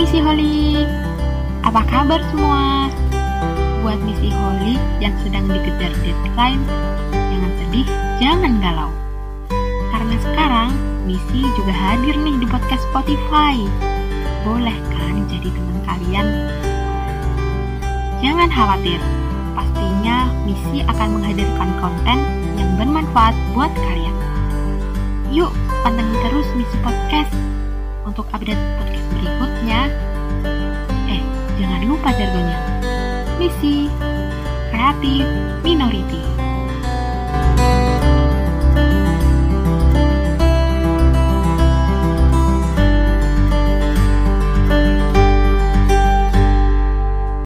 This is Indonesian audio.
Holik. Apa kabar semua? Buat misi Holik yang sedang dikejar deadline, jangan sedih, jangan galau. Karena sekarang misi juga hadir nih di podcast Spotify. Boleh kan jadi teman kalian? Jangan khawatir, pastinya misi akan menghadirkan konten yang bermanfaat buat kalian. Yuk, pantengin terus misi podcast untuk update podcast berikutnya. Lupa jargonnya. Misi Kreatif Minority.